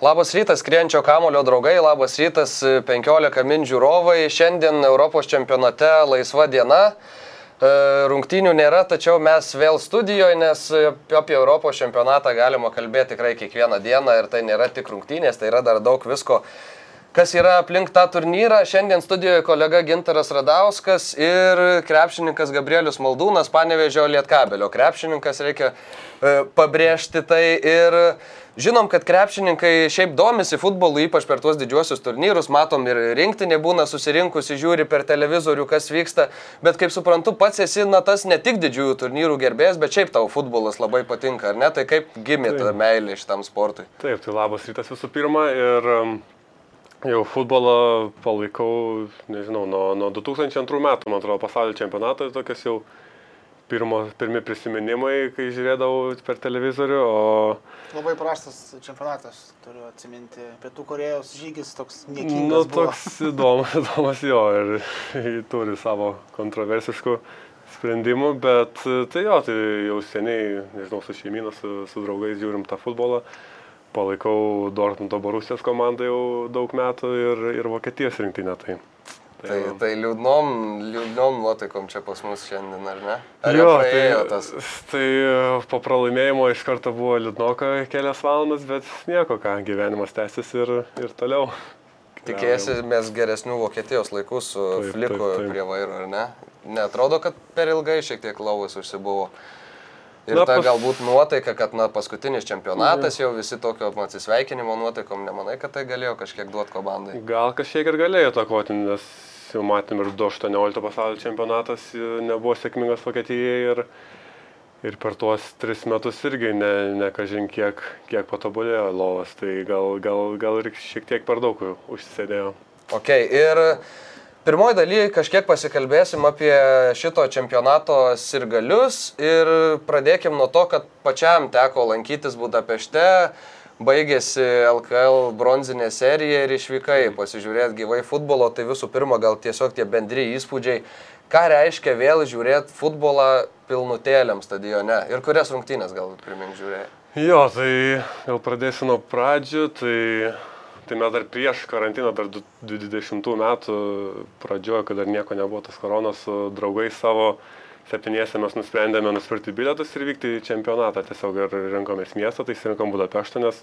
Labas rytas, skrienčio kamulio draugai, labas rytas, 15 min žiūrovai. Šiandien Europos čempionate laisva diena. E, Rungtynių nėra, tačiau mes vėl studijoje, nes apie Europos čempionatą galima kalbėti tikrai kiekvieną dieną ir tai nėra tik rungtynės, tai yra dar daug visko, kas yra aplink tą turnyrą. Šiandien studijoje kolega Gintaras Radauskas ir krepšininkas Gabrielius Maldūnas, panevežio Lietkabelio. Krepšininkas reikia e, pabrėžti tai ir Žinom, kad krepšininkai šiaip domisi futbolu, ypač per tuos didžiuosius turnyrus, matom ir rinktinė būna susirinkusi, žiūri per televizorių, kas vyksta, bet kaip suprantu, pats esi na tas ne tik didžiųjų turnyrų gerbėjas, bet šiaip tau futbolas labai patinka, ar ne? Tai kaip gimė ta meilė šitam sportui? Taip, tai labas rytas visų pirma ir um, jau futbolą palaikau, nežinau, nuo, nuo 2002 metų, man atrodo, pasaulio čempionato, tokias jau pirmo, pirmi prisiminimai, kai žiūrėdavau per televizorių, o... Labai prastas čempionatas, turiu atsiminti. Pietų Korejos žygis toks niekingas. Nu, toks įdomus, įdomus jo ir turi savo kontroversiškų sprendimų, bet tai jo, tai jau seniai, nežinau, su šeimyna, su, su draugais žiūrim tą futbolą. Palaikau Dortmundo Borusijos komandą jau daug metų ir, ir Vokietijos rinktinę. Tai. Tai, tai liūdnom, liūdnom nuotaikom čia pas mus šiandien, ar ne? Ar jo, jau tai, tas? tai po pralaimėjimo iš karto buvo liūdnoka kelias valandas, bet nieko ką, gyvenimas tęsis ir, ir toliau. Tikėsi mes geresnių Vokietijos laikų su Taip, fliku taip, taip. prie vairo, ar ne? Netrodo, kad per ilgai šiek tiek lauvas užsibuvo. Ir Na, ta pas- galbūt nuotaika, kad na, paskutinis čempionatas jau visi tokio atsisveikinimo nuotaikom, nemanai, kad tai galėjo kažkiek duoti komandai. Gal kažkiek ir galėjo takoti, nes jau matėm ir 2018 pasaulio čempionatas e, nebuvo sėkmingas Vokietijai ir, ir per tuos tris metus irgi ne, ne kažin kiek, kiek patobulėjo lovas, tai gal, gal, gal ir šiek tiek per daug užsisėdėjo. Ok, ir pirmoji daly kažkiek pasikalbėsim apie šito čempionato sirgalius ir pradėkim nuo to, kad pačiam teko lankytis Budapešte, baigėsi LKL bronzinė serija ir išvykai. Pasižiūrėti gyvai futbolo, tai visų pirma gal tiesiog tie bendri įspūdžiai, ką reiškia vėl žiūrėti futbolą pilnutėliam stadione? Ir kurias rungtynės gal primink žiūrėjai. Jo, tai gal pradėsiu nuo pradžių, tai, tai mes dar prieš karantiną, dar du- 20 metų pradžioje, kai dar nieko nebuvo, tas koronas su draugais savo septyniese mes nusprendėme nusipirkti bilietus ir vykti į čempionatą. Tiesiog ir rinkomės miestą, tai išsirinkom Budapeštą, nes,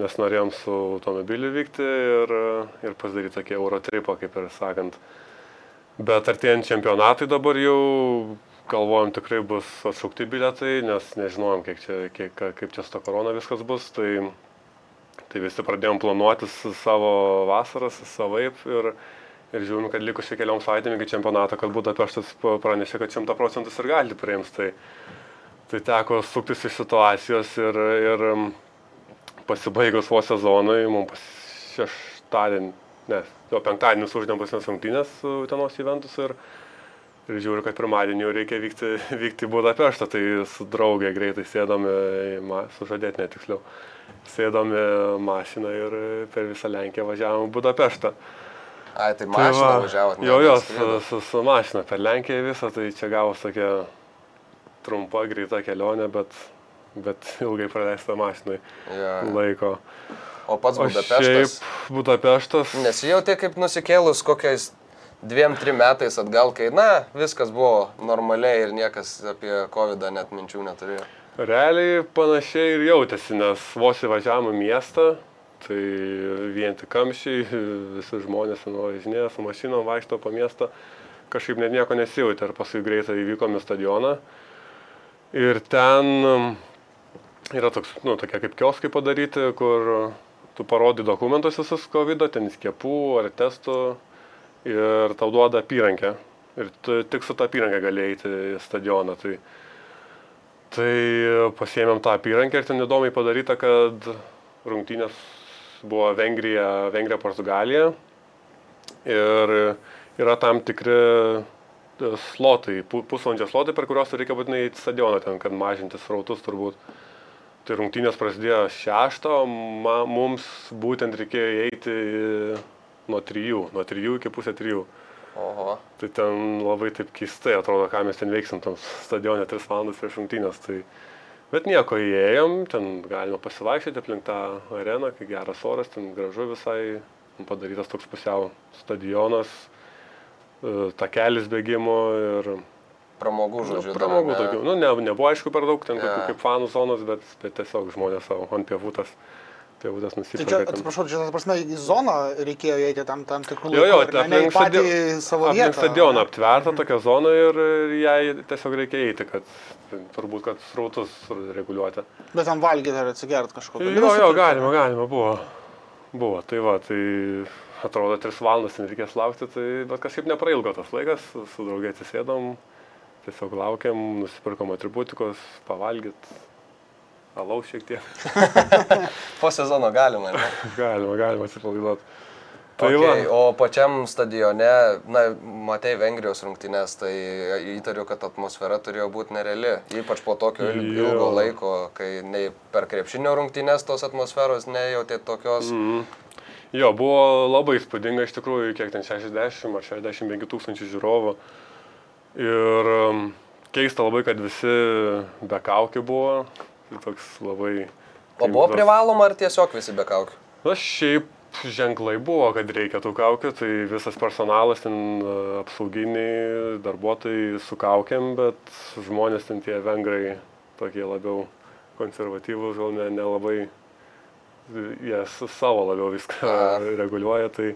nes norėjom su automobiliu vykti ir, ir pasidaryti tokį Eurotripą, kaip ir sakant. Bet artėjant čempionatai dabar jau galvojom tikrai bus atšaukti bilietai, nes nežinojom, kiek čia, kiek, kaip čia su to korona viskas bus. Tai, tai visi pradėjom planuotis savo vasaras savaip ir, ir žiūrim, kad likus čia keliom savaitėm iki čempionato, kad Budapeštas pranešė, kad 100 procentų ir gali priims. Tai, tai teko suktis iš situacijos ir, ir mm, pasibaigus vos sezonui, mums šeštadienį, ne, jo penktadienį uždėm pasinas rungtynės su Utenos įventus ir, ir žiūriu, kad pirmadienį jau reikia vykti, vykti Budapeštą, tai su draugė greitai sėdome, į ma- su žadėtinė tiksliau, sėdome mašiną ir per visą Lenkiją važiavom į Budapeštą. Ai, tai Tai mašina va, važiavot. ne, Jo, jo, su, su, su mašina per Lenkiją visą, tai čia gavos tokia trumpa, greita kelionė, bet, bet ilgai praleista mašinai Jo. laiko. O pats O Budapeštas. šiaip Budapeštas. Nesijautė kaip nusikėlus kokiais dviem, trim metais atgal, kai, na, viskas buvo normaliai ir niekas apie COVID net minčių neturėjo. Realiai panašiai ir jautėsi, nes vos įvažiavom į miestą, tai vien tik kamščiai, visi žmonės nuvažinėjo su mašinom, vaikšto po miestą, kažkaip net nieko nesijautė ir paskui greitai įvykom į stadioną. Ir ten um, yra toks, nu, tokie kaip kioskai padaryti, kur tu parodai dokumentus visus COVID, ten skiepų ar testų ir tau duoda apyrankę. Ir tu tik su tą apyrankę gali eiti į stadioną. Tai, tai pasiėmėm tą apyrankę ir ten įdomiai padaryta, kad rungtynės buvo Vengrija, Vengrija, Portugalija. Ir yra tam tikri e, slotai, pu- pusvalandžio slotai, per kuriuos reikia būtinai į stadioną ten, kad mažinti srautus turbūt. Tai rungtynės prasidėjo šeštą, o mums būtent reikėjo eiti nuo trijų, nuo trijų iki pusę trijų. Oho. Tai ten labai taip keistai atrodo, ką mes ten veiksim tam stadione 3 valandas prieš rungtynės. Tai... Bet nieko, įėjom, ten galima pasivaikščioti aplink tą areną, kai geras oras, ten gražu visai, padarytas toks pusiau stadionas, e, takelis bėgimo ir Pramogų žodžiu. dar, pramogų ne? tokių. Nu, ne, nebuvo aišku per daug, ten Jo. yeah. kaip fanų zonos, bet, bet tiesiog žmonės savo ant pievutės, pievutės Tai čia, ten. atsiprašau, čia, ta prasme, į zoną reikėjo eiti tam, tam tikrų Jo, jo, laikų, ne, ne į aplink patį stadio- savo aplink stadioną aptverta tokia zona ir, jai tiesiog reikia eiti, kad turbūt, kad srautus reguliuoti. Bet ten valgyti ar atsigert kažkokį. Jo, jo, galima, galima, buvo. Buvo, tai va, tai atrodo, tris valandas ten reikės laukti, tai, bet kažkaip neprailgo tas laikas, su, draugė atsisėdom, tiesiog laukiam, nusipirkom atributikos, pavalgyt, alaus šiek tiek. Po sezono galima, ne? galima, galima atsipalaiduoti. Tai Okay, va. o pačiam stadione, na, matei Vengrijos rungtynės, tai įtariu, kad atmosfera turėjo būti nereali. Ypač po tokio il- Jo. ilgo laiko, kai nei per krepšinio rungtynės tos atmosferos nejautė tokios. Mm. Jo, buvo labai įspūdinga iš tikrųjų, kiek ten 60 ar 65 tūkstančių žiūrovų. Ir um, keista labai, kad visi be kaukių buvo. Tai toks labai... O buvo privaloma ar tiesiog visi be kaukių? Na, šiaip ženklai buvo, kad reikia tų kaukių, tai visas personalas ten e, apsauginiai, darbuotojai su kaukiam, bet žmonės ten tie vengrai tokie labiau konservatyvūs, gal ne- nelabai, ne jie su savo labiau viską A. reguliuoja, tai,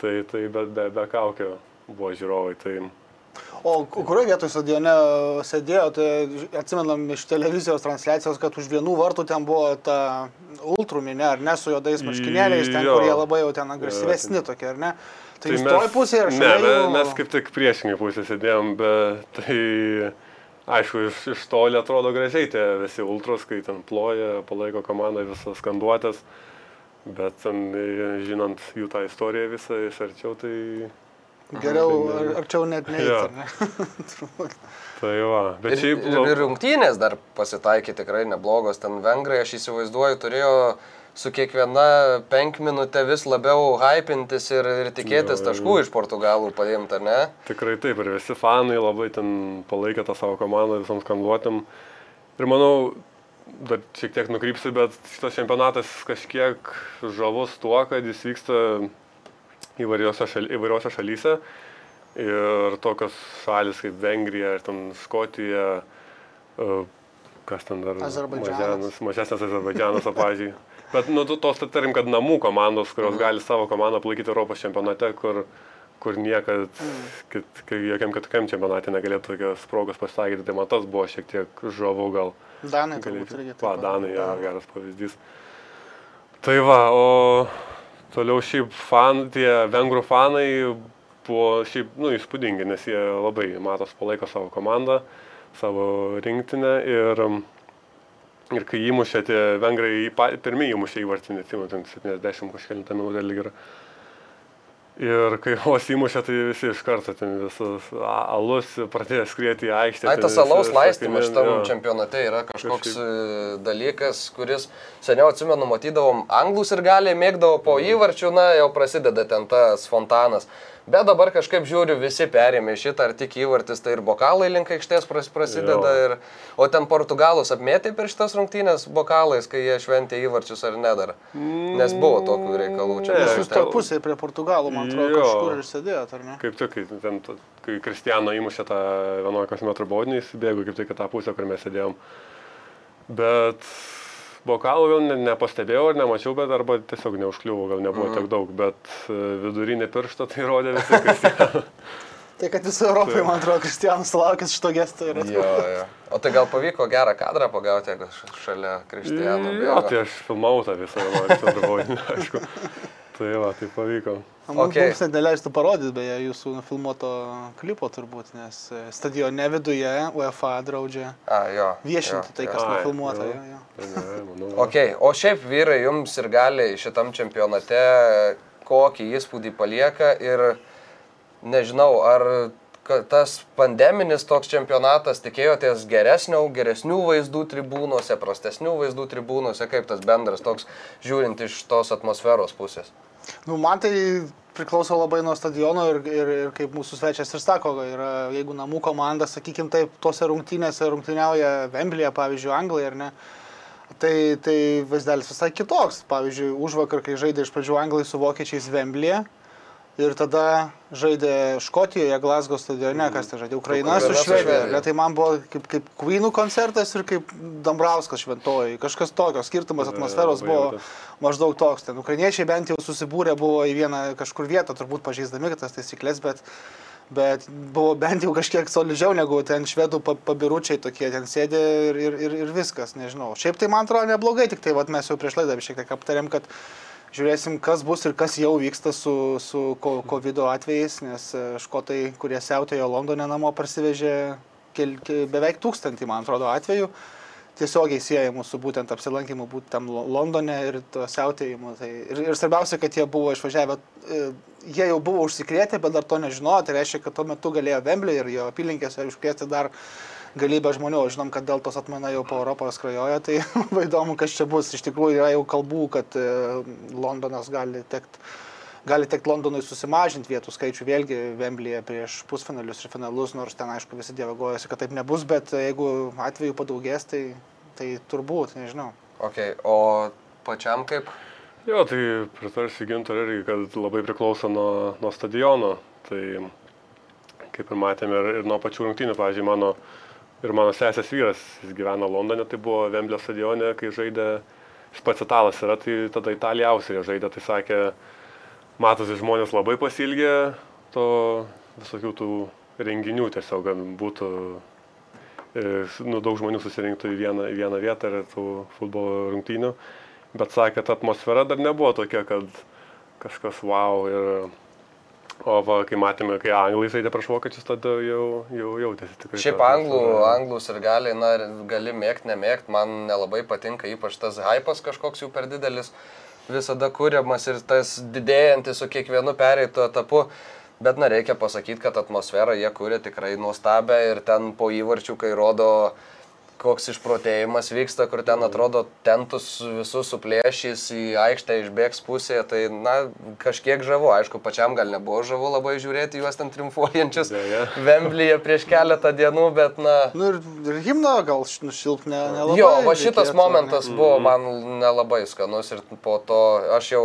tai, tai be, be, be kaukio buvo žiūrovai. Tai, O ku- kurioje vietoje stadione sėdėjo, tai atsimenam iš televizijos transliacijos, kad už vienų vartų ten buvo ta ultruminė, ar ne, su juodais marškinėliais, ten, Jo. kurie labai jau ten agresyvesni tokie, ar ne? Tai jūs mes- toj pusėje ar Ne, me- jų? mes kaip tik priešingai pusėje sėdėjom, bet tai aišku, iš, iš toli atrodo gražiai tie visi ultros, kai ten ploja, palaiko komandą visas skanduotės, bet ten, žinant jų tą istoriją visą iš arčiau, tai Geriau ar, arčiau net neįti, Jo. ar ne? Turbūt. tai va. Bet Ir, šiaip... ir, ir rungtynės dar pasitaikė tikrai neblogos. Ten vengrai, aš įsivaizduoju, turėjo su kiekviena penkminutė vis labiau hypintis ir, ir tikėtis Jo, jo. taškų iš Portugalų paimti, ar ne? Tikrai taip, ir visi fanai labai ten palaikė tą savo komandą visom skanduotėm. Ir manau, dar šiek tiek nukrypsiu, bet šitas čempionatas kažkiek žavus tuo, kad jis vyksta įvairiose, šal, įvairiose šalyse. Ir tokios šalis kaip Vengrija, ten Škotija, e, kas ten dar Azerbaidžanas. mažesnis, Azerbaidžianas, pavyzdžiui. Bet, nu, tos, tarim, kad namų komandos, kurios gali savo komandą palaikyti Europos čempionate, kur, kur niekad, kit, kai jokiam kitokiam čempionate negalėtų tokios progos pasitaikyti, tai man tas buvo šiek tiek žavu gal. Danai turbūt irgi. Pa. Danai, ja, geras pavyzdys. Tai va, o toliau šiaip fan, tie vengrų fanai buvo šiaip, nu, įspūdingi, nes jie labai, matos, palaiko savo komandą, savo rinktinę ir, ir kai įmušė tie vengrai, į pa- pirmie įmušė įvartį, neatsimenu, ten 70 kažkėlintą minutę lyg ir. Ir kai vos įmušė, tai visi iš karto ten visas a- alus pradėjo skrieti į aikštę. Ai, tas alaus laistymas šitam jo. čempionate yra kažkoks Kažkaip. e, dalykas, kuris seniau atsimenu, matydavom anglus ir gali mėgdavo po Mhm. įvarčių, na, jau prasideda ten tas fontanas. Bet dabar kažkaip žiūriu, visi perėmė šitą, ar tik įvartis, tai ir bokalai link aikštės pras- prasideda. Ir, o ten portugalus apmėtė per šitas rungtynės bokalais, kai jie šventė įvarčius ar ne dar. Nes buvo tokių reikalų čia. Prieš jūs tai. tarpusai prie Portugalų, man atrodo, Jo. kažkur ir sėdėjot, ar ne? Kaip tik, kai, ten, kai Kristijano įmušė tą 11 m baudinį, jis bėgo kaip tik tą pusę, kur mes sėdėjom. Bet bokalų gal ne, nepastebėjau ar nemačiau, bet arba tiesiog neužkliuvo, gal nebuvo tiek daug, bet e, vidurinį pirštą tai rodė visi. Tai kad visą Europai, man atrodo, Kristijanas sulaukęs šito gesto yra. Jo, jo. O tai gal pavyko gerą kadrą pagauti, jeigu šalia Kristijano. jo, tai aš filmavau tą visą 11 m baudinį, aišku. Tai va, tai pavyko. Mums, Okay. mums net neleistų parodyti, beje, jūsų nufilmuoto klipo turbūt, nes e, stadione viduje UEFA draudžia A, jo. viešinti tai, kas Ai, nufilmuota. jo. Jo, jo. Tai ne, manau. Okay. O šiaip vyrai jums ir gali šitam čempionate kokį įspūdį palieka ir nežinau, ar tas pandeminis toks čempionatas tikėjotės geresnio, geresnių vaizdų tribūnose, prastesnių vaizdų tribūnose, kaip tas bendras toks žiūrint iš tos atmosferos pusės. Nu, man tai priklauso labai nuo stadiono ir, ir, ir kaip mūsų svečias ir sako, yra, jeigu namų komanda, sakykime taip, tose rungtynėse rungtyniauja Vemblyje, pavyzdžiui, Anglija ar ne, tai, tai vaizdelis visai kitoks. Pavyzdžiui, už vakar, kai žaidė iš pradžių Anglai su vokiečiais Vemblyje. Ir tada žaidė Škotijoje, Glasgow stadione, kas tai žaidė Ukraina su Ukraina su Švedija. Ne, tai man buvo kaip, kaip Queenų koncertas ir kaip Dambrauskas šventoji. Kažkas tokio, skirtumas atmosferos buvo maždaug toks. Ten ukrainiečiai bent jau susibūrė buvo į vieną kažkur vietą, turbūt pažeisdami tas taisyklės, bet, bet buvo bent jau kažkiek solidžiau negu ten švedų pa- pabiručiai tokie ten sėdė ir, ir, ir, ir viskas, nežinau. Šiaip tai man atrodo neblogai, tik tai vat, mes jau prieš laidą šiek tiek aptarėm, kad žiūrėsim, kas bus ir kas jau vyksta su, su COVID atvejais, nes e, škotai, kurie siautėjo Londone namo, parsivežė kel, ke, beveik tūkstantį, man atrodo, atvejų tiesiogiai siejamų su būtent apsilankimu būtent tam Lo- Londone ir to siautėjimu. Tai, ir, ir svarbiausia, kad jie buvo išvažiavę, e, jie jau buvo užsikrėtę, bet dar to nežinojo, tai reiškia, kad tuo metu galėjo Vemblį ir jo apylinkėse užkrėsti dar galybę žmonių. O Žinom, kad dėl tos atmaina jau po Europą skrajoja, tai labai įdomu, kas čia bus. Iš tikrųjų yra jau kalbų, kad e, Londonas gali tekti gali tekti Londonui susimažinti vietų skaičių vėlgi Vemblyje prieš pusfinalius ir finalus, nors ten aišku visi dievagojasi, kad taip nebus, bet jeigu atveju padaugės, tai, tai turbūt, nežinau. Okay. O pačiam kaip? Jo, tai pritarsiu gintarui irgi, kad labai priklauso nuo, nuo stadiono. Tai kaip ir matėme ir, ir nuo pačių rungtynių, pavyzdžiui, mano ir mano sesės vyras, jis gyvena Londone, tai buvo Vemblio stadione, kai žaidė, jis pats italas yra, tai tada Italija Austrija žaidė, tai sakė, matosi žmonės labai pasilgė to visokių tų renginių tiesiog, kad būtų, e, nu, daug žmonių susirinktų į vieną, į vieną vietą ir tų futbolo rungtynių, bet sakė, kad atmosfera dar nebuvo tokia, kad kažkas wow ir O va, kai matėme, kai anglai žaidė prieš vokiečius, tada jau, jau jautėsi tikrai. Šiaip anglų, anglus ir gali, na, gali mėgti, nemėgti, man nelabai patinka, ypač tas hypas kažkoks jų per didelis, visada kūriamas ir tas didėjantis su kiekvienu pereitu etapu. Bet, na, reikia pasakyti, kad atmosferą jie kūrė tikrai nuostabę ir ten po įvarčių, kai rodo, koks išprotėjimas vyksta, kur ten atrodo tentus visus suplėšys į aikštę išbėgs pusėje, tai, na, kažkiek žavu, aišku, pačiam gal nebuvo žavu labai žiūrėti juos ten triumfuojančius. Vemblyje prieš keletą dienų, bet, na, Nu ir, ir himno gal nušilp ne, nelabai. Jo, va šitas reikėtų, momentas ne? buvo man nelabai skanus ir po to aš jau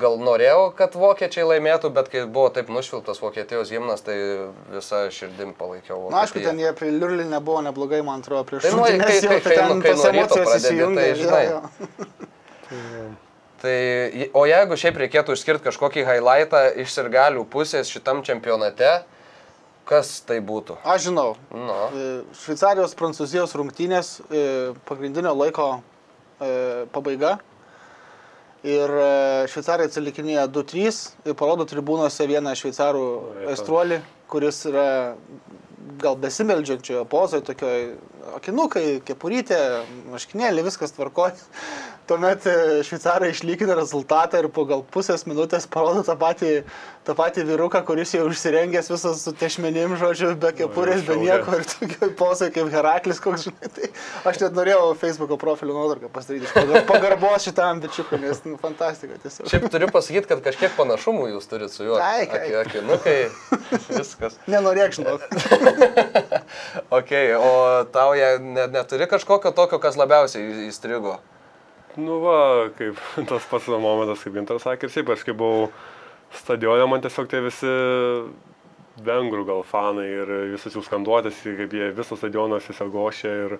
gal norėjau, kad vokiečiai laimėtų, bet kai buvo taip nušvilptas Vokietijos gimnas, tai visą širdim palaikiau. Na, aišku, Vokietiją. ten jie prie Liurlinė buvo neblogai, man atrodo, prieš Tai nu, rungtynes kai- jau, kai- tai kai ten nuo- kai tos nuo pradedi, tai jo, žinai. jo. Tai, o jeigu šiaip reikėtų išskirti kažkokį highlightą iš sirgalių pusės šitam čempionate, kas tai būtų? Aš žinau. Nu, E, Šveicarijos, Prancūzijos rungtynės e, pagrindinio laiko e, pabaiga. Ir e, Šveicarija atsilikinėja 2-3 ir parodo tribūnose vieną šveicarų Oi, aistruolį, kuris yra gal besimeldžiančioje pozoje, tokioje akinukai, kepurytė, maškinėlė, viskas tvarkoja. Tuomet e, šveicarai išlygina rezultatą ir po gal pusės minutės parodo tą patį, tą patį vyruką, kuris jau užsirengęs visas su tešmenim, žodžiu, be kepurės, be nieko ir tokioj pozai kaip Heraklis, koks žinai. Tai aš net norėjau Facebook'o profilio nuotrauką pasidaryti. pagar- Pagarbos šitam bičiukui, nes nu, fantastika tiesiog. šiaip turiu pasakyti, kad kažkiek panašumų jūs turite su juo. Ai, kai. Aki- Akinukai, viskas. Nenorėk, žinok. Ok, o tau jie ne, neturi kažkokio tokio, kas labiausiai įstrigo? Nu va, kaip tas pats momentas, kaip Gintas sakė, ir šiaip aš kai buvau stadione, man tiesiog tie visi vengrų gal fanai ir visus jų skanduotės, kaip jie visas stadionas tiesiog gošė ir,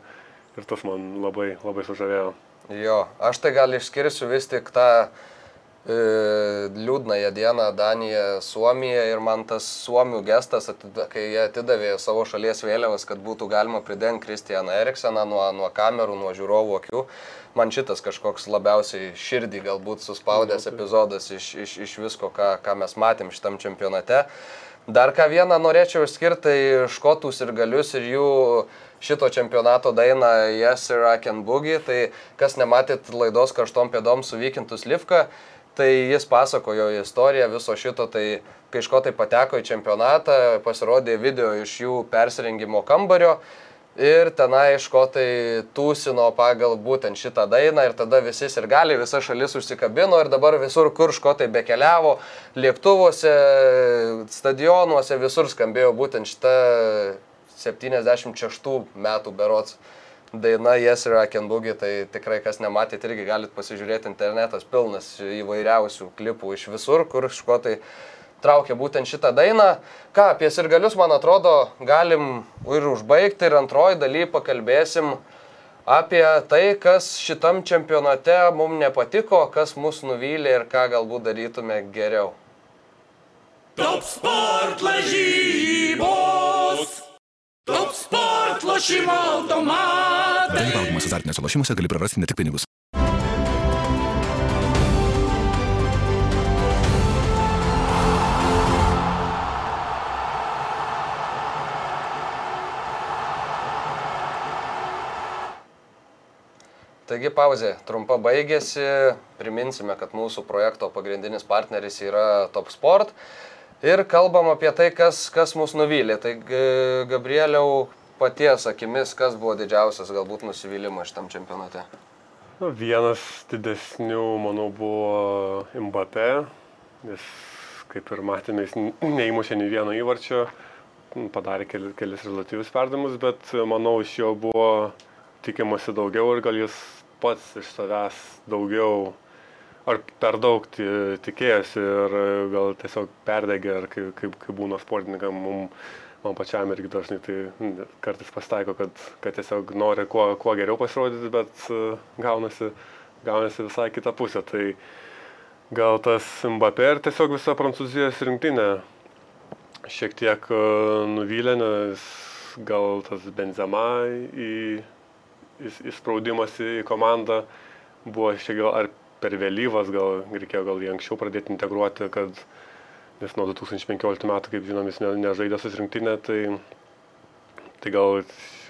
ir tas man labai, labai sužavėjo. Jo, aš tai gal išskirsiu vis tik tą e, liūdnąją dieną Danija, Suomija ir man tas suomių gestas, kai jie atidavė savo šalies vėliavas, kad būtų galima pridengti Kristianą Erikseną nuo, nuo kamerų, nuo žiūrovų akių, man šitas kažkoks labiausiai širdį galbūt suspaudęs epizodas iš, iš, iš visko, ką, ką mes matėm šitam čempionate. Dar ką vieną norėčiau išskirti, tai škotus ir galius ir jų šito čempionato dainą Yes ir Can Boogie. Tai kas nematėt laidos karštom pėdom su Vykintus Livka, tai jis pasakojo istoriją viso šito, tai kai škotai pateko į čempionatą, pasirodė video iš jų persirengimo kambario. Ir tenai škotai tūsino pagal būtent šitą dainą ir tada visi ir gali, visa šalis užsikabino ir dabar visur, kur škotai bekeliavo, lėktuvuose, stadionuose, visur skambėjo būtent šitą 76 metų berots daina Yes ir Akenbugi, tai tikrai kas nematėt irgi galit pasižiūrėti, internetas pilnas įvairiausių klipų iš visur, kur škotai traukia būtent šitą dainą. Ką apie sirgalius, man atrodo, galim ir užbaigti ir antroji daly pakalbėsim apie tai, kas šitam čempionate mums nepatiko, kas mus nuvylė ir ką galbūt darytume geriau. Top sport lažybos. Lošimo automatai. Dalyvaudamas azartiniuose lošimuose gali prarasti ne tik pinigus. Taigi pauzė trumpa baigėsi. Priminsime, kad mūsų projekto pagrindinis partneris yra Top Sport. Ir kalbam apie tai, kas, kas mus nuvylė. Tai Gabrieliau paties akimis, kas buvo didžiausias galbūt nusivylimas šitam čempionate. Nu, vienas didesnių, manau, buvo Mbappé. Jis, kaip ir matėme, jis neįmušė nei vieno įvarčio, padarė keli, kelis rezultatyvius perdavimus, bet manau, iš jo buvo tikimasi daugiau ir gal jis pats iš savęs daugiau ar per daug ti- tikėjosi ir gal tiesiog perdegė, ar kaip, kaip, kaip būna sportininkam, mum, man pačiam irgi dažnai tai kartais pasitaiko, kad, kad tiesiog nori kuo, kuo geriau pasirodyti, bet e, gaunasi, gaunasi visai kita pusė. Tai gal tas Mbappé ir tiesiog visa Prancūzijos rinktinė šiek tiek e, nuvylė, nes gal tas Benzema į, įs- įspraudimas į komandą buvo šiek gal ar per vėlyvas, gal reikėjo gal jį anksčiau pradėti integruoti, kad nes nuo 2015 metų, kaip žinom, jis ne, nežaidė susirinktinę, tai, tai gal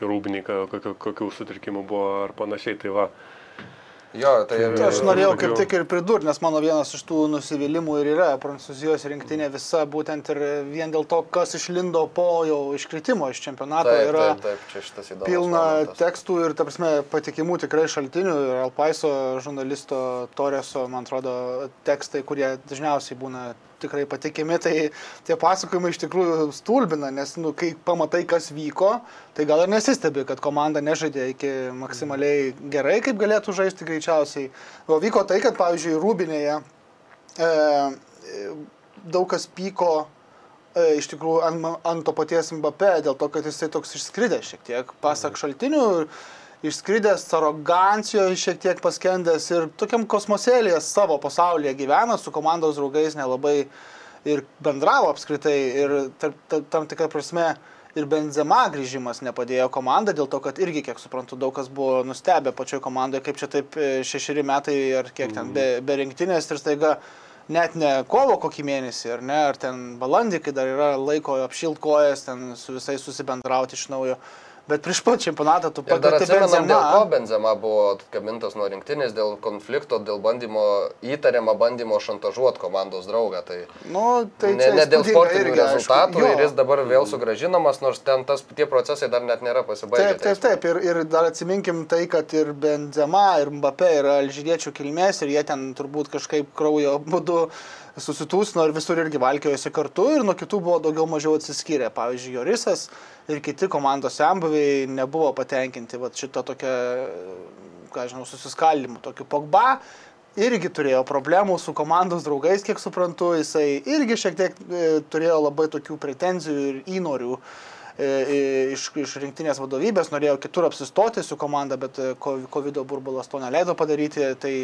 rūbiniai kokių, sutrikimų buvo ar panašiai. Tai va, Jo, tai ir... Tai aš norėjau kaip tik ir pridurti, nes mano vienas iš tų nusivylimų ir yra Prancūzijos rinktinė visa, būtent ir vien dėl to, kas išlindo po jau iškritimo iš čempionato, Taip, yra taip, taip, čia šitas įdomus. pilna momentas. tekstų ir, ta prasme, patikimų tikrai šaltinių. Ir Alpaiso žurnalisto Toreso, man atrodo, tekstai, kurie dažniausiai būna tikrai patikimi, tai tie pasakojimai iš tikrųjų stulbina, nes, nu, kai pamatai, kas vyko, tai gal ir nesistebi, kad komanda nežaidė iki maksimaliai gerai, kaip galėtų žaisti greičiausiai. O vyko tai, kad, pavyzdžiui, Rūbinėje e, daug kas pyko e, iš tikrųjų ant, ant to paties Mbappé, dėl to, kad jisai toks išskridęs šiek tiek, pasak šaltinių, išskridęs, arogancijoje šiek tiek paskendęs ir tokiam kosmosėlėje savo pasaulyje gyvena, su komandos draugais nelabai ir bendravo apskritai ir tarp, tarp, tam tikrą prasme ir Benzema grįžimas nepadėjo komandai, dėl to, kad irgi, kiek suprantu, daug kas buvo nustebę pačioje komandoje, kaip čia taip e, šešeri metai ar kiek ten be, be rinktinės ir staiga net ne kovo kokį mėnesį, ar ne, ar ten balandį, kai dar yra laiko apšilt kojas, ten su visais susibendrauti iš naujo. Bet prieš pat čempionatą tu dar pakvietei atsimenam, dėl ko Benzema. Buvo atkabintas nuo rinktinės, dėl konflikto, dėl bandymo, įtariamo bandymo šantažuoti komandos draugą. Tai Nu, tai ne, ne dėl sportinių aišku. rezultatų Jo. ir jis dabar vėl sugražinamas, nors ten tas, tie procesai dar net nėra pasibaigę. Taip, taip, taip. Ir, ir dar atsiminkim tai, kad ir Benzema, ir Mbappé yra alžyriečių kilmės ir jie ten turbūt kažkaip kraujo būdu susitūsino ir visur irgi valkiojosi kartu ir nuo kitų buvo daugiau mažiau atsiskyrę. Pavyzdžiui, Jorisas ir kiti komandos sembuviai nebuvo patenkinti vat, šito tokia, ką žinau, susiskaldimu. Tokiu Pogba irgi turėjo problemų su komandos draugais, kiek suprantu, jisai irgi šiek tiek e, turėjo labai tokių pretenzijų ir įnorių e, iš, iš rinktinės vadovybės, norėjo kitur apsistoti su komanda, bet e, COVID burbulas to neleido padaryti, tai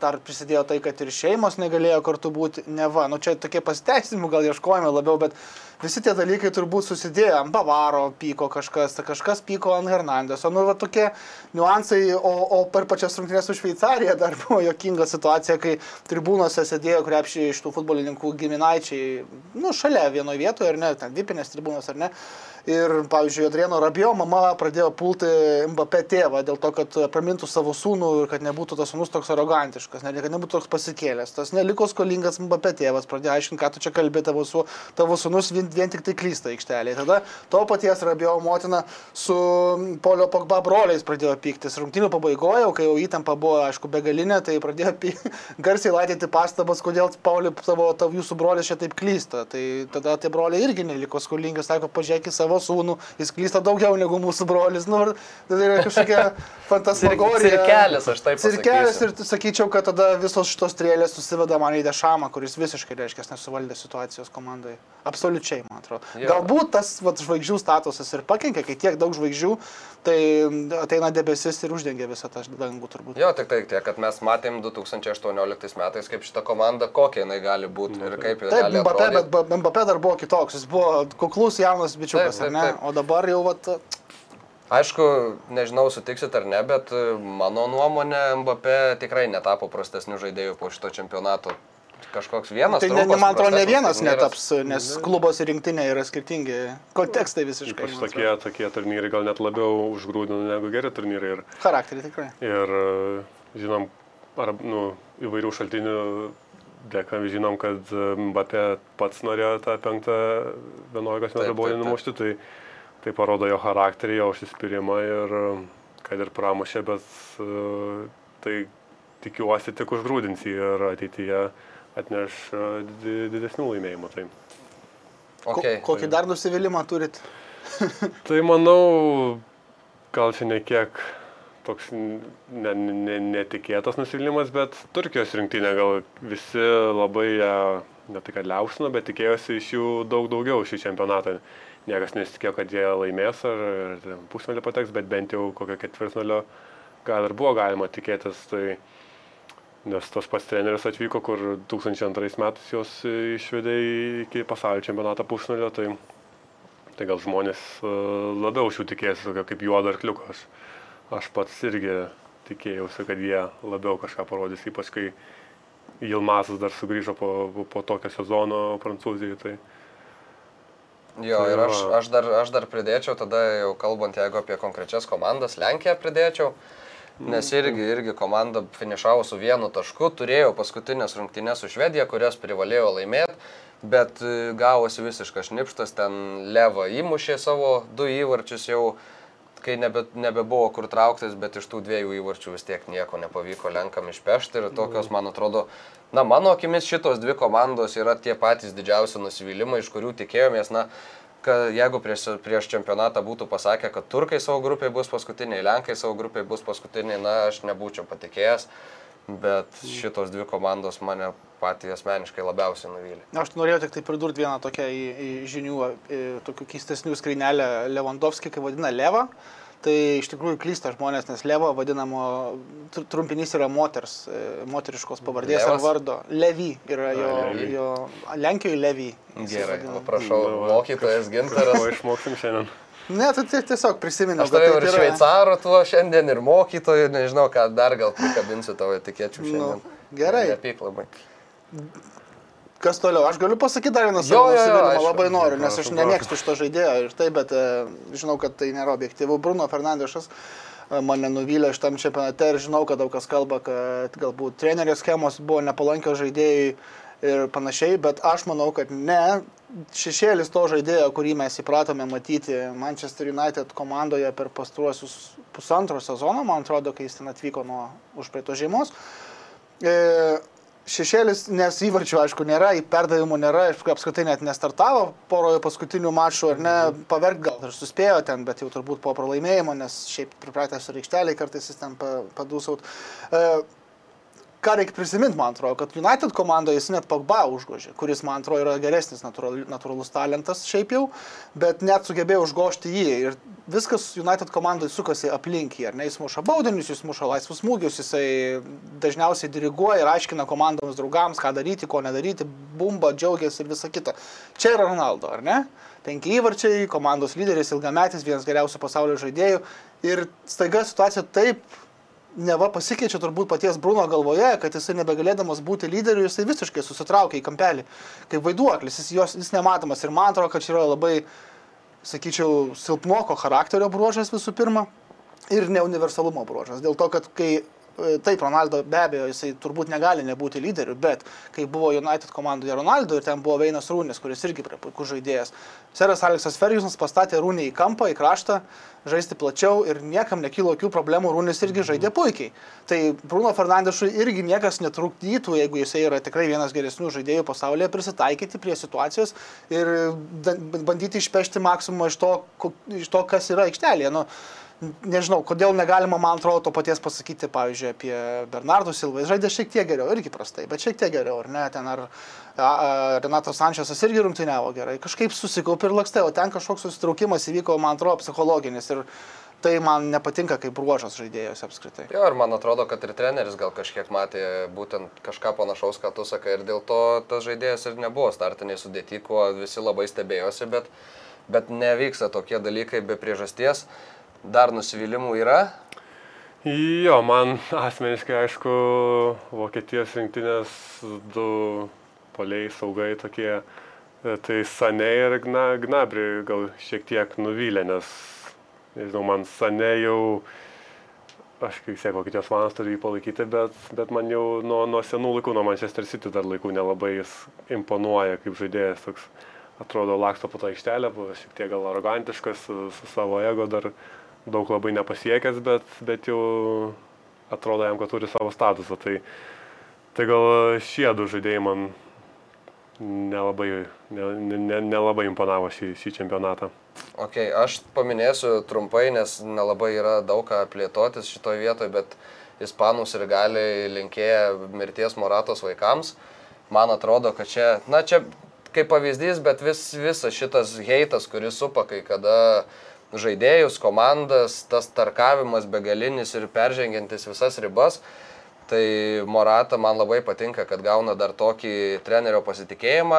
dar prisidėjo tai, kad ir šeimos negalėjo kartu būti, ne va, nu čia tokie pasiteisinimų gal ieškojame labiau, bet visi tie dalykai turbūt susidėjo, ant Bavaro pyko kažkas, kažkas pyko ant Hernandeso, nu va tokie niuansai, o, o per pačias rungtynės su Šveicarija dar buvo jokinga situacija, kai tribūnose sėdėjo krepšiai iš tų futbolininkų giminaičiai, nu šalia vienoje vietoje, ar ne, ten vipinės tribūnos, ar ne. Ir, pavyzdžiui, Adriano Rabio mama pradėjo pulti Mbappé tėvą dėl to, kad pramintų savo sūnų ir kad nebūtų tas sūnus toks arogantiškas, ne, kad nebūtų toks pasikėlęs. Tas neliko skolingas Mbappé tėvas, pradėjo aiškinti, ką tu čia kalbė, tavo, su, tavo sūnus vien, vien tik tai klysta aikštelėje. Tada to paties Rabio motina su Polio Pogba broliais pradėjo pyktis. Rungtinių pabaigoje, kai jau įtampa buvo, aišku, begalinė, tai pradėjo py... garsiai laidyti pastabas, kodėl Paulio tavo, tavo jūsų brolis čia taip klysta. Tai tada tie broliai irgi neliko skolingi, sako, pažiūrėk į savo sūnų, jis klysta daugiau negu mūsų brolis. Nu, tai yra kažkokia fantasmagorija. Cirkelis, aš taip Cirkelis pasakysiu. ir t- sakyčiau, kad tada visos šitos strėlės susiveda man į Dešamą, kuris visiškai, reiškia, nesuvaldė situacijos komandai. Absoliučiai, man atrodo. Jo. Galbūt tas vat, žvaigždžių statusas ir pakenkia, kai tiek daug žvaigždžių, tai ateina debesis ir uždengia visą tą dangų turbūt. Jo, tik tai tiek, kad mes matėm 2018 metais, kaip šita komanda, kokia jinai gali būti ir kaip jinai Taip, Mbappé, bet Mbappé dar buvo kitoks, jis buvo kuklus jaunas bičiukas, Taip, ne? taip, taip. O dabar jau, vat, Aišku, nežinau, sutiksit ar ne, bet e, mano nuomonė, Mbappé tikrai netapo prastesnių žaidėjų po šito čempionato. Kažkoks vienas. tai ne, man atrodo, ne vienas turnyras. netaps, nes klubos ir rinktinė yra skirtingi, kontekstai visiškai. Ypač tokie, tokie turnyrai gal net labiau užgrūdina negu geri turnyrai. Ir, Charakterį tikrai. ir e, žinom, ar, nu, įvairių šaltinių dėka žinom, kad e, Mbappé pats norėjo tą penktą 11 Taip, metrų baudinį taip, taip. numušti, tai, tai parodo jo charakterį, jo užsispyrimą ir e, kad ir pramušė, bet e, tai tikiuosi tik užgrūdins jį ir ateityje atneš di- didesnių laimėjimų. Tai. Ko- Okay. Kokį dar nusivylimą turit? Tai manau, gal čia ne kiek toks ne, ne, netikėtas nusivylimas, bet Turkijos rinktinė gal visi labai ją, ne tai kad liausino, bet tikėjosi iš jų daug daugiau šį čempionatą. Niekas nesitikėjo, kad jie laimės ar, ar pusmelį pateks, bet bent jau kokio ketvirtmelio gal ir buvo galima tikėtis. Tai, nes tas pats treneris atvyko, kur 2002 metais jos išvedė iki pasaulio čempionato pusmelio. Tai, Tai gal žmonės e, labiau šių tikėjosi, tokio kaip juodo arkliuko. Aš, aš pats irgi tikėjausi, kad jie labiau kažką parodys, ypač kai Ilmasas dar sugrįžo po, po, tokio sezono Prancūzijai. Tai, Jo, ir aš, aš, dar, aš dar pridėčiau, tada jau kalbant, jeigu apie konkrečias komandas, Lenkiją pridėčiau, nes irgi, irgi komanda finišavo su vienu tašku, turėjo paskutinės rungtynės su Švedija, kurias privalėjo laimėti, bet e, gavosi visiškas šnipštas, ten Leva įmušė savo du įvarčius jau, kai nebe, nebebuvo kur trauktis, bet iš tų dviejų įvarčių vis tiek nieko nepavyko Lenkam išpešti ir tokios, man atrodo, na, mano akimis šitos dvi komandos yra tie patys didžiausi nusivylimai, iš kurių tikėjomės, na, kad jeigu prieš, prieš čempionatą būtų pasakę, kad turkai savo grupiai bus paskutiniai, lenkai savo grupiai bus paskutiniai, na, aš nebūčiau patikėjęs, bet šitos dvi komandos mane patį asmeniškai labiausiai nuvylė. Aš norėjau tik tai pridurti vieną tokią į, į žinių, į, tokių keistesnių skrynelę Lewandowski, kai vadina Leva. Tai iš tikrųjų klysta žmonės, nes Leva vadinamo, tr- trumpinys yra moters, e, moteriškos pavardės ar Levas? vardo. Levy yra jo, Levy. jo Lenkijoje Levy. Gerai, prašau, mokytojas Gintaras. ko išmoksim šiandien? Ne, tai tiesiog prisiminiau, Aš turėjau ir yra. šveicarų tuo šiandien, ir mokytojų, nežinau, ką dar gal prikabinsiu tavo etikėčių Nu, šiandien. gerai. Nepyk labai. Kas toliau? Aš galiu pasakyti dar vieną savo nusivylimą, labai noriu, nes aš nemėgstu šito žaidėjo ir tai, bet e, žinau, kad tai nėra objektyvu. Bruno Fernandešas e, mane nuvylė šitam čempionate ir žinau, kad daug kas kalba, kad galbūt trenerio schemos buvo nepalankios žaidėjai ir panašiai, bet aš manau, kad ne. Šešėlis to žaidėjo, kurį mes įpratome matyti Manchester United komandoje per pastruosius pusantro sezono, man atrodo, kai jis ten atvyko nuo užpraeito žiemos. E, šešėlis, nes įvarčių, aišku, nėra, į perdavimų nėra, apskritai net nestartavo poroje paskutinių mačų, ar ne, pavergt gal ir suspėjo ten, bet jau turbūt po pralaimėjimo, nes šiaip pripratęs su reikšteliai kartais jis ten pa- padūsaut. E, ką reikia prisiminti, man atrodo, kad United komandoje jis net Pogba užgožė, kuris, man atrodo, yra geresnis natūralus talentas šiaip jau, bet net sugebėjo užgožti jį. Ir viskas United komandoje sukasi aplink jį, ar ne, jis muša baudinius, jis muša laisvus smūgius, jisai dažniausiai diriguoja ir aiškina komandoms draugams, ką daryti, ko nedaryti, bumba, džiaugiasi ir visa kita. Čia yra Ronaldo, ar ne? Penki įvarčiai, komandos lyderis, ilgametis, vienas geriausių pasaulio žaidėjų. Ir staiga situacija taip neva pasikeičia turbūt paties Bruno galvoje, kad jisai nebegalėdamas būti lyderiu, jisai visiškai susitraukia į kampelį, kaip vaiduoklis, jis, jos, jis nematomas. Ir man atrodo, kad čia yra labai, sakyčiau, silpnoko charakterio bruožas visų pirma ir neuniversalumo bruožas. Dėl to, kad kai Taip, Ronaldo be abejo, jisai turbūt negali nebūti lyderiu, bet kai buvo United komandoje Ronaldo ir ten buvo Veinas Rūnis, kuris irgi puikus žaidėjas, Seras Aleksas Fergusonas pastatė Rūnį į kampą, į kraštą, žaisti plačiau ir niekam nekilo jokių problemų, Rūnis irgi žaidė puikiai. Tai Bruno Fernandešui irgi niekas netrukdytų, jeigu jisai yra tikrai vienas geresnių žaidėjų pasaulyje, prisitaikyti prie situacijos ir bandyti išpešti maksimumą iš to, iš to kas yra aikštelėje. Nu, nežinau, kodėl negalima, man atrodo, to paties pasakyti, pavyzdžiui, apie Bernardo Silvą. Jis žaidė šiek tiek geriau, irgi prastai, bet šiek tiek geriau, ar ne? Ten ar Renatas Sančiasas irgi rungtyniavo gerai. Kažkaip susikaupė ir lakstai, o ten kažkoks susitraukimas įvyko, man atrodo, psichologinis. Ir tai man nepatinka kaip bruožas žaidėjos apskritai. Jo, ir man atrodo, kad ir treneris gal kažkiek matė būtent kažką panašaus, ką tu sakai, ir dėl to tas žaidėjas ir nebuvo startiniai sudėti, kuo visi labai stebėjosi, bet, bet nevyksta tokie dalykai be priežasties. Dar nusivylimų yra. Jo, man asmeniškai, aišku, Vokietijos rinktinės du poliai saugai tokie, e, tai Sane ir Gna, Gnabri gal šiek tiek nuvylė, nes, nežinau, man Sane jau, aš kaip sėk, Vokietijos fanas turiu jį palaikyti, bet, bet man jau nuo, nuo senų laikų, nuo Manchester City dar laikų nelabai jis imponuoja kaip žaidėjas, toks atrodo laksto po tą aikštelę, buvo šiek tiek gal arogantiškas, su, su savo ego dar daug labai nepasiekęs, bet, bet jau atrodo jam, kad turi savo statusą. Tai, tai gal šie du žaidėjai man nelabai, ne, ne, ne, nelabai imponavo šį, šį čempionatą. Ok, aš paminėsiu trumpai, nes nelabai yra daug ką plėtotis šitoje vietoje, bet ispanus ir gali linkėję mirties moratos vaikams. Man atrodo, kad čia, na čia kaip pavyzdys, bet vis, visas šitas heitas, kuris supa kai kada žaidėjus, komandas, tas tarkavimas begalinis ir peržengiantis visas ribas. Tai Morata man labai patinka, kad gauna dar tokį trenerio pasitikėjimą,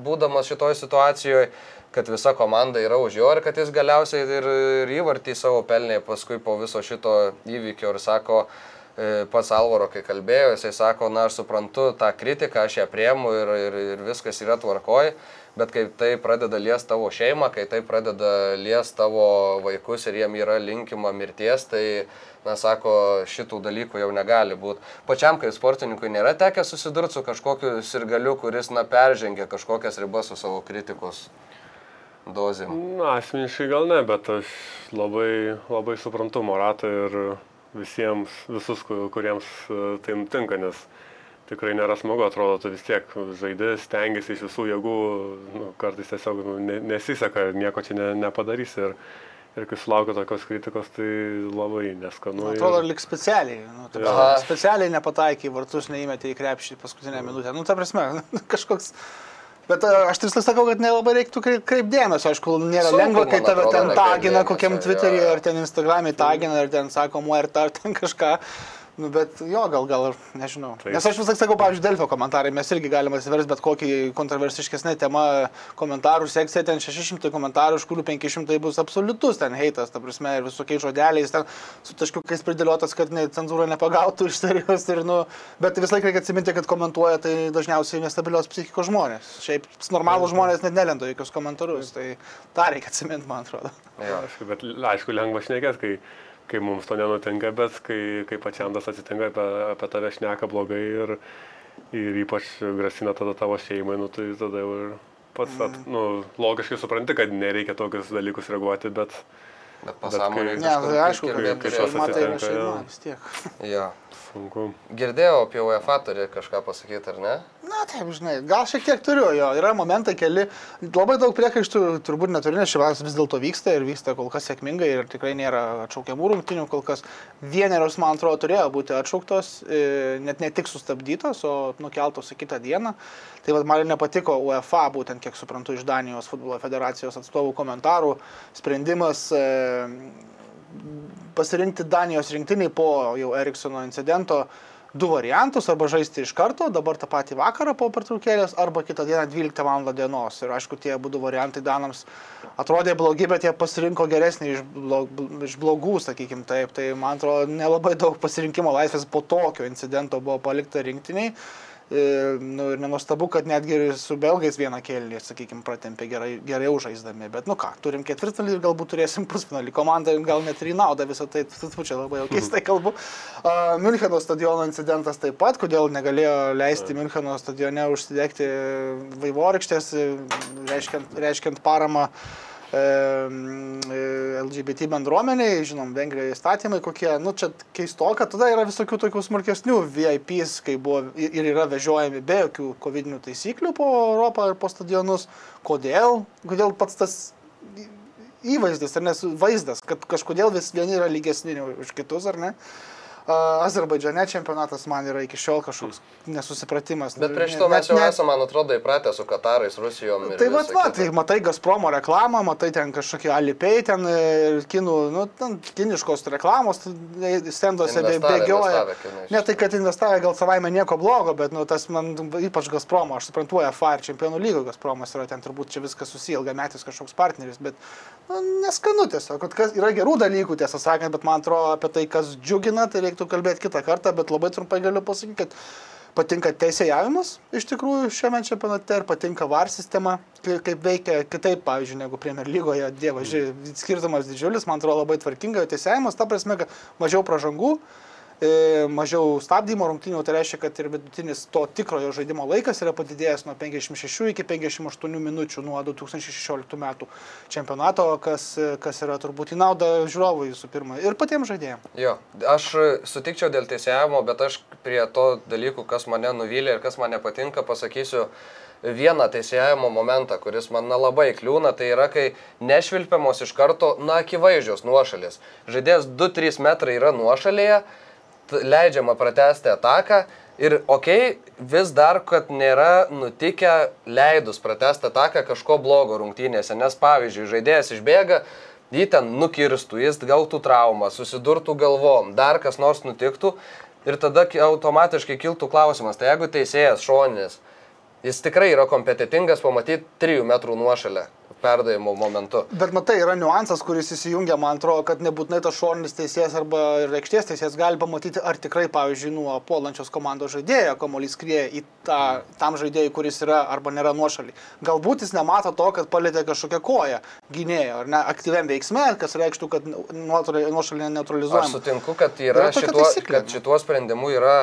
būdamas šitoje situacijoje, kad visa komanda yra už jo ir kad jis galiausiai ir, ir įvartį savo pelnė paskui po viso šito įvykio ir sako, e, pats Alvaro, kai kalbėjo, jisai sako, na aš suprantu tą kritiką, aš ją priemu ir, ir, ir viskas yra tvarkoj, bet kai tai pradeda liesti tavo šeimą, kai tai pradeda liesti tavo vaikus ir jiem yra linkima mirties, tai, na, sako, šitų dalykų jau negali būti. Pačiam, kai sportininkui nėra tekę susidurti su kažkokiu sirgaliu, kuris, na, peržengia kažkokias ribas su savo kritikos dozėm. Na, asmeniškai gal ne, bet aš labai, labai suprantu Moratą ir visiems, visus, ku- kuriems e, tai nutinka, nes tikrai nėra smagu, atrodo, tu vis tiek žaidži, stengiasi iš visų jėgų, nu, kartais tiesiog nu, ne, nesiseka ir nieko čia ne, nepadarysi. Ir, ir kai sulaukia tokios kritikos, tai labai neskanu. Man atrodo, ir- lik specialiai. Nu, ta prasme, specialiai nepataikė, į vartus neįmetė į krepšį paskutinę minutę. Nu, ta prasme, kažkoks... Bet a, aš vis sakau, kad nelabai reiktų kreip, kreip dėmesio. Aišku, nėra Sunku, lengva, kai tave atrodo, ten tagina kokiam Twitter'e ar ten Instagram'e tagina ar ten sako muerta ar ten kažką. Nu, bet jo, gal, gal, ir nežinau. Taip. Nes aš vis sakau, pavyzdžiui, Delfio komentarai, mes irgi galime atsiversti bet kokį kontroversiškesnį temą komentarų sekciją, ten 600 komentarų, iš kurių 500 bus absoliutus ten heitas, ta prasme, ir visokiais žodeliais, ten su taškiukais pridėliotas, kad ne, cenzūra nepagautų iš serijos. Ir, nu, bet vis laik reikia atsiminti, kad komentuoja tai dažniausiai nestabilios psichikos žmonės. Šiaip normalų žmonės net nelenda jokius komentarus, tai tą reikia atsiminti, man atrodo. Jo. Aišku, bet aišku, lengva šnekėti, kai, kai mums to nenutinka, bet kai, kai pačiam tas atsitinka, apie, apie tave šneka blogai ir, ir ypač grasina tada tavo šeimai, nu, tai tada jau ir pats, at, nu, logiškai supranti, kad nereikia tokius dalykus reaguoti, bet Bet pasąmonė. Ne, tai aišku, kad kaip šeima tai yra šeima vis tiek. Jo. sunku. Girdėjau apie UEFA turi kažką pasakyti, ar ne? Na, taip, žinai, gal šiek tiek turiu jo, yra momentai keli, labai daug priekaištų turbūt neturiu, nes šiandien vis dėlto vyksta ir vyksta kol kas sėkmingai ir tikrai nėra atšaukiamų rungtinių, kol kas vienerios, man atrodo, turėjo būti atšauktos, e, net ne tik sustabdytos, o nukeltos į kitą dieną. Tai vad man nepatiko UEFA, būtent kiek suprantu iš Danijos futbolo federacijos atstovų komentarų, sprendimas e, pasirinkti Danijos rinktinį po jau Eriksono incidento du variantus, arba žaisti iš karto, dabar tą patį vakarą po pertraukėlės, arba kitą dieną 12 val. dienos. Ir aišku, tie būtų variantai Danams atrodė blogi, bet jie pasirinko geresnį iš, blog, iš blogų, sakykim taip. Tai man atrodo, nelabai daug pasirinkimo laisvės po tokio incidento buvo palikta rinktiniai. Ir, nu, ir nenustabu, kad netgi su belgais vieną kėlinį, sakykime, pratempė gerai, gerai užžaisdami. Bet, nu ką, turim ketvirtfinalį ir galbūt turėsim pusfinalį. Komanda gal net ir į naudą visą tai, tu čia labai jau keistai kalbu. Uh, Müncheno stadiono incidentas taip pat, kodėl negalėjo leisti Müncheno stadione užsidegti vaivorykštės, reiškiant, reiškiant paramą LGBT bendruomeniai, žinom, Vengrijoje įstatymai kokie, nu čia keistoka, tada yra visokių tokių smulkesnių VIPs, kai buvo ir yra vežiojami be jokių COVID taisyklių po Europą ir po stadionus. Kodėl? Kodėl pats tas įvaizdis, ar nes vaizdas, kad kažkodėl vis vieni yra lygesni už kitus, ar ne? Azerbaidžiane čempionatas man yra iki šiol kažkoks nesusipratimas. Bet prieš to mes jau esame, man atrodo, įpratę su Katarais, Rusijom. Tai va, va, tai matai Gazpromo reklamą, matai ten kažkokie alipiai, ten ir kinų, nu, ten kiniškos reklamos, stenduose bėgioja. Ne tai, kad investavę gal savaime nieko blogo, bet, nu, tas man ypač Gazpromo, aš suprantu, FA ir čempionų lygo Gazpromas yra ten turbūt čia viskas susiję, ilgametis kažkoks partneris, bet nu, neskanu tiesiog, kad yra gerų dalykų, tiesą sakant, bet man atrodo apie tai, kas džiugina, tai reiktų kalbėti kitą kartą, bet labai trumpai galiu pasakyti, kad patinka teisėjavimas iš tikrųjų šiame čempionate ir patinka VAR sistema, kaip veikia kitaip, pavyzdžiui, negu Premier lygoje, dievaži, skirtumas didžiulis, man atrodo labai tvarkinga teisėjavimas, ta prasme, kad mažiau pražangų, E, mažiau stabdymo rungtynių, tai reiškia, kad ir vidutinis to tikrojo žaidimo laikas yra padidėjęs nuo 56 iki 58 minučių nuo 2016 metų čempionato, kas, kas yra turbūt į naudą žiūrovui visų pirma ir patiems žaidėjams. Jo, aš sutikčiau dėl teisėjimo, bet aš prie to dalykų, kas mane nuvylė ir kas man nepatinka, pasakysiu vieną teisėjimo momentą, kuris man labai kliūna, tai yra, kai nešvilpiamos iš karto, na, akivaizdžios nuošalės. Žaidėjas 2-3 metrai yra nuošalėje leidžiama pratesti ataką ir okay, vis dar, kad nėra nutikę leidus pratesti ataką kažko blogo rungtynėse, nes pavyzdžiui, žaidėjas išbėga, jį ten nukirstų, jis gautų traumą, susidurtų galvom, dar kas nors nutiktų ir tada automatiškai kiltų klausimas, tai jeigu teisėjas šoninis, jis tikrai yra kompetitingas pamatyti 3 metrų nuošalę perdavimo momentu. Bet matai, yra niuansas, kuris įsijungia, man atrodo, kad nebūtinai tas šoninis teisėjas arba aikštės teisėjas gali pamatyti, ar tikrai, pavyzdžiui, nuo puolančios komandos žaidėjo kamuolys skrieja į tą, tam žaidėjui, kuris yra arba nėra nuošalį. Galbūt jis nemato to, kad palėtė kažkokią koją gynėjo, ar ne, aktyviam veiksme, kas reikštų, kad nuošalį neutralizuoja. Aš sutinku, kad, yra yra šituo, kad šituo sprendimu yra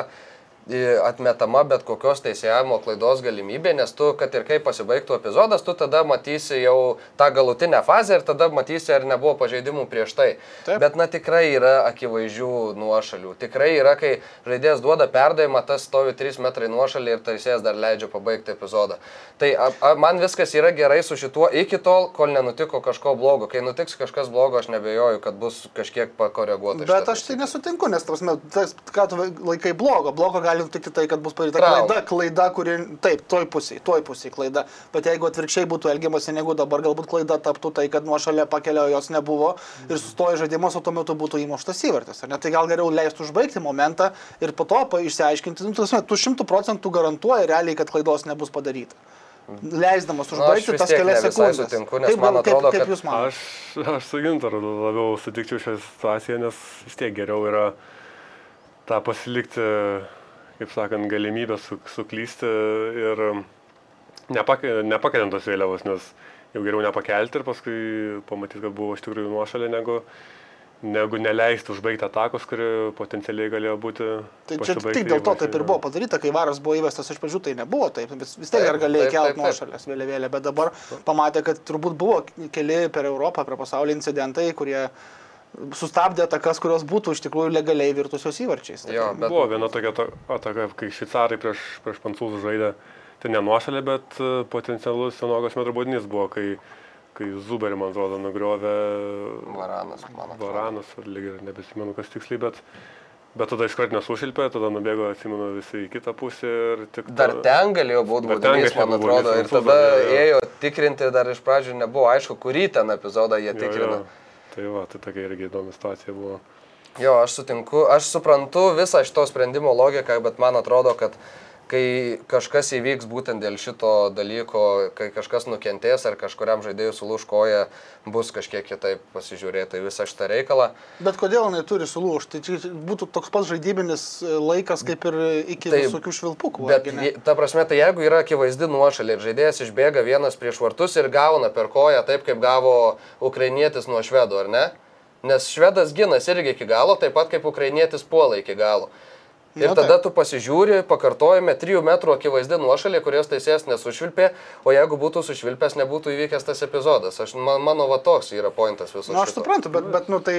atmetama bet kokios teisėjimo klaidos galimybė, nes tu, kad ir kaip pasibaigtų epizodas, tu tada matysi jau tą galutinę fazę ir tada matysi, ar nebuvo pažeidimų prieš tai. Taip. Bet na tikrai yra akivaizdžių nuošalių. Tikrai yra, kai žaidėjas duoda perdavimą, tas stovi 3 metrai nuošalį ir teisėjas dar leidžia pabaigti epizodą. Tai a, a, man viskas yra gerai su šituo iki tol, kol nenutiko kažko blogo. Kai nutiks kažkas blogo, aš nebejoju, kad bus kažkiek pakoreguota. Bet aš tai nesutinku, nes tas ką tu laikai blogo, blogo gali gali nutikti tai, kad bus padaryta klaida, klaida, kuri, taip, toj pusėje, toj pusėje klaida. Bet jeigu atvirkščiai būtų elgiamasi negu dabar, galbūt klaida taptų tai, kad nuo šalia pakelio jos nebuvo ir sustojo žaidimas, o tuo metu būtų įmuštas įvartis. Tai gal geriau leistų užbaigti momentą ir po to išsiaiškinti, nu, tu šimtų procentų garantuoji realiai, kad klaidos nebus padaryta leisdamas užbaigti nu, tas kelias sekundės. Sutinku, nes kaip, man atrodo, kaip, kaip jūs manote? Aš, aš su Gintaru labiau sutikčiau šią situaciją, nes vis tiek geriau yra tą pasilikti kaip sakant, galimybę su, suklysti ir nepakeliant tos vėliavos, nes jau geriau nepakelti ir paskui pamatyti, kad buvo iš tikrųjų nuošalė, negu, negu neleisti užbaigti atakos, kuri potencialiai galėjo būti. Tai čia tik dėl to taip ir buvo padaryta, kai varas buvo įvestas iš pradžių, tai nebuvo taip, vis, vis tiek dar galėjo kelti nuošalės vėliavėlę, bet dabar pamatė, kad turbūt buvo keli per Europą, per pasaulį incidentai, kurie sustabdė atakas, kurios būtų iš tikrųjų legaliai virtusios įvarčiais. Jo, bet... Buvo viena tokia ataka, kai šveicarai prieš, prieš prancūzų žaidė tai ne nuošalė, bet e, potencialus senogos metrobudinys buvo, kai, kai Zuberį, man atrodo, nugriovė Varanas, man atrodo. Varanas, ar lygiai nebesimenu, kas tiksliai, bet, bet tada iškart nesušilpė, tada nubėgo, atsimenu, visi į kitą pusę ir tik... Dar tada- ten galėjo būti būdinys, man atrodo, ir tada jo, jo. ėjo tikrinti, dar iš pradžių nebuvo aišku, kurį ten epizodą jie Jo, tikrina. jo. Tai va, tai tokia irgi įdomi situacija buvo. Jo, aš sutinku, aš suprantu visą šito sprendimo logiką, bet man atrodo, kad kai kažkas įvyks būtent dėl šito dalyko, kai kažkas nukentės ar kažkuriam žaidėjui sulūž koja, bus kažkiek kitaip pasižiūrėta į visą šitą reikalą. Bet kodėl jinai turi sulūžti? Tai būtų toks pats žaidybinis e, laikas kaip ir iki Taip, visokių švilpukų. Bet je- ta prasme, tai jeigu yra akivaizdi nuošalė ir žaidėjas išbėga vienas prieš vartus ir gauna per koją taip, kaip gavo ukrainietis nuo švedų, ar ne? Nes švedas ginas irgi iki galo, taip pat kaip ukrainietis puola iki galo. Ir Na, tada tu pasižiūri, pakartojame 3 metrų akivaizdi nuošalė, kurios teisėjas nesušvilpė, o jeigu būtų sušvilpęs, nebūtų įvykęs tas epizodas. Aš, man, mano va toks yra pointas viso Na, Nu, aš šito. suprantu, bet, bet nu tai,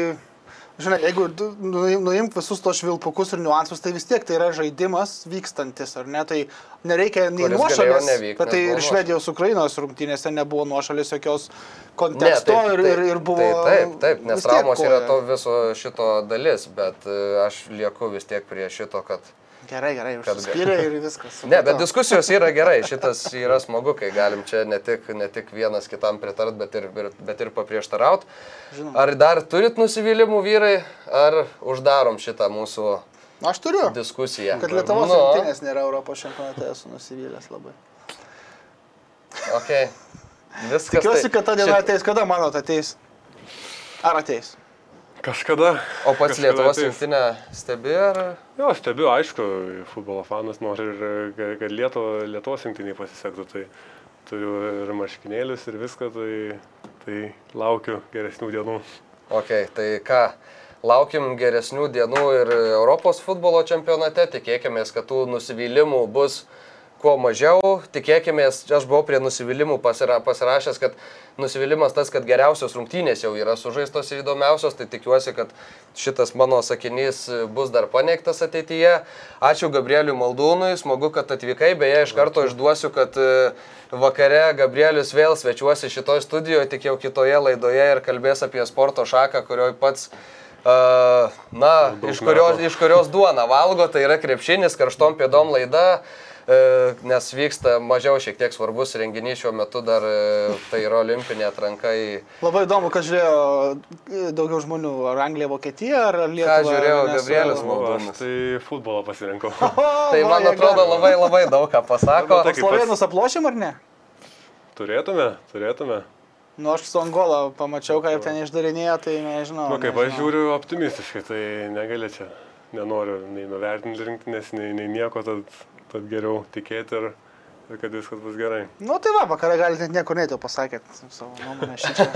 žinai, jeigu nuimk visus tos švilpukus ir niuansus, tai vis tiek tai yra žaidimas vykstantis, ar ne? Tai nereikia nei nuošalės, nevykt, bet tai ir Švedijos Ukrainos rungtynėse nebuvo nuošalės jokios Ne, konteksto ir, ir, ir buvo... Tai taip, taip, nes traumos yra to viso šito dalis, bet e, aš lieku vis tiek prie šito, kad Gerai, gerai, užsispyrė ir viskas. Ne, bet supratau. diskusijos yra gerai, šitas yra smagu, kai galim čia ne tik, ne tik vienas kitam pritart, bet ir, bet ir paprieštaraut. Žinoma. Ar dar turit nusivylimų vyrai, ar uždarom šitą mūsų Aš turiu. diskusiją? Kad Lietuvos Nu, rinktinės nėra Europos čempionate, esu nusivylęs labai. Okay. Viskas. Tikiuosi, tai- kad ta diena ateis. Kada manot ateis? Ar ateis? Kažkada. O pats kažkada Lietuvos ateis. rinktinę stebi, ar... Jo, stebiu, aišku, futbolo fanas nori ir kad- Lietuvo, Lietuvos rinktiniai pasisektų, tai turiu ir marškinėlius ir viską, tai, tai laukiu geresnių dienų. Ok, tai ką, laukim geresnių dienų ir Europos futbolo čempionate, tikėkime, kad tų nusivylimų bus kuo mažiau, tikėkime, aš buvau prie nusivylimų pasira, pasirašęs, kad nusivylimas tas, kad geriausios rungtynės jau yra sužaistos ir įdomiausios, tai tikiuosi, kad šitas mano sakinys bus dar paneigtas ateityje. Ačiū Gabrieliui Maldūnui, smagu, kad atvykai, beje, iš karto išduosiu, kad e, vakare Gabrielius vėl svečiuosi šitoje studijoje, tik jau kitoje laidoje ir kalbės apie sporto šaką, kurioje pats Uh, na, iš kurios, iš kurios duona valgo, tai yra krepšinis, karštom pėdom laida, e, nes vyksta mažiau šiek tiek svarbus renginys šiuo metu, dar e, tai yra olimpinė atranka į... Labai įdomu, kad žiūrėjo e, daugiau žmonių, ar Anglija, Vokietija, ar Lietuva. žiūrėjo Venesuela. Gabrielius? Aš Maldonas. tai futbolą pasirinkau. Tai man atrodo labai labai daug ką pasako. Tai Slovenus aplošim ar ne? Turėtume, turėtume. Nu, aš su Angola pamačiau, kaip ten išdarinėjo, tai nežinau. Na, Nu, kaip aš nežinau. žiūriu optimistiškai, tai negali čia. Nenoriu nei nuvertinti rinktinės, nei, nei nieko, tad, tad geriau tikėti ir, ir kad viskas bus gerai. Nu, tai va, vakarą galite net niekur neiti, jau pasakėt savo nuomonę šitą.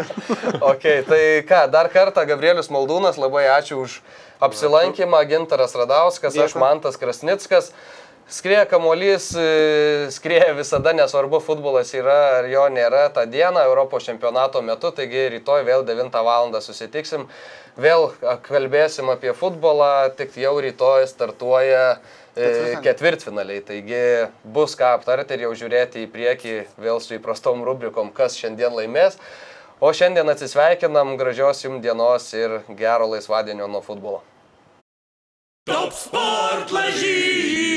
Ok, tai ką, dar kartą Gabrielius Maldūnas, labai ačiū už apsilankymą, Gintaras Radauskas, aš Dėkui. Mantas Krasnickas. Skrieja kamuolys, e, skrieja visada, nesvarbu, futbolas yra ar jo nėra tą dieną Europos čempionato metu, taigi rytoj vėl 9 val. susitiksim, vėl kalbėsim apie futbolą, tik jau rytoj startuoja e, Ketvirtfinaliai. ketvirtfinaliai, taigi bus ką aptarti ir jau žiūrėti į priekį vėl su įprastom rubrikom, kas šiandien laimės. O šiandien atsisveikinam, gražios jums dienos ir gero laisvadienio nuo futbolo. Top sport